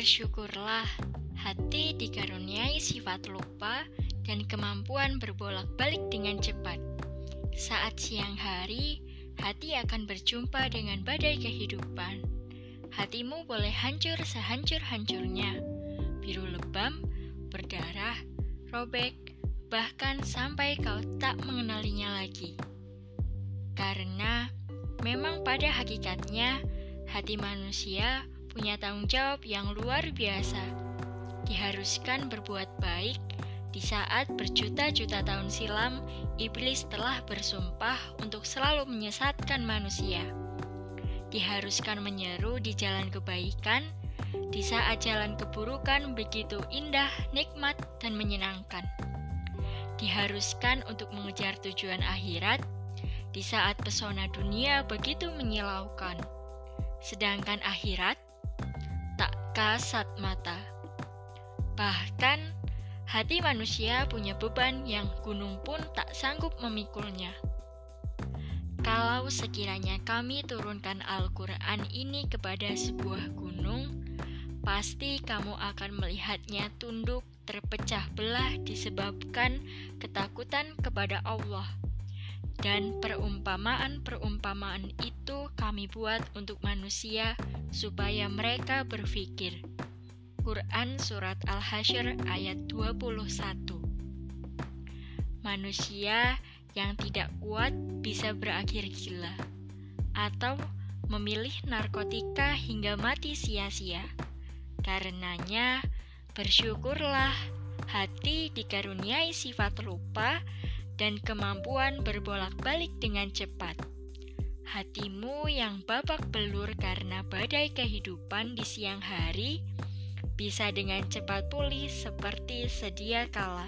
Bersyukurlah, hati dikaruniai sifat lupa dan kemampuan berbolak-balik dengan cepat. Saat siang hari, hati akan berjumpa dengan badai kehidupan. Hatimu boleh hancur sehancur-hancurnya, biru lebam, berdarah, robek, bahkan sampai kau tak mengenalinya lagi. Karena memang pada hakikatnya, hati manusia punya tanggung jawab yang luar biasa. Diharuskan berbuat baik di saat berjuta-juta tahun silam iblis telah bersumpah untuk selalu menyesatkan manusia. Diharuskan menyeru di jalan kebaikan di saat jalan keburukan begitu indah, nikmat, dan menyenangkan. Diharuskan untuk mengejar tujuan akhirat di saat pesona dunia begitu menyilaukan. Sedangkan akhirat kasat mata. Bahkan, hati manusia punya beban yang gunung pun tak sanggup memikulnya. Kalau sekiranya kami turunkan Al-Quran ini kepada sebuah gunung, pasti kamu akan melihatnya tunduk terpecah belah disebabkan ketakutan kepada Allah. Dan perumpamaan-perumpamaan itu kami buat untuk manusia supaya mereka berpikir. Quran Surat Al-Hasyr ayat 21 Manusia yang tidak kuat bisa berakhir gila atau memilih narkotika hingga mati sia-sia. Karenanya, bersyukurlah hati dikaruniai sifat lupa dan kemampuan berbolak-balik dengan cepat. Hatimu yang babak belur karena badai kehidupan di siang hari bisa dengan cepat pulih seperti sedia kala.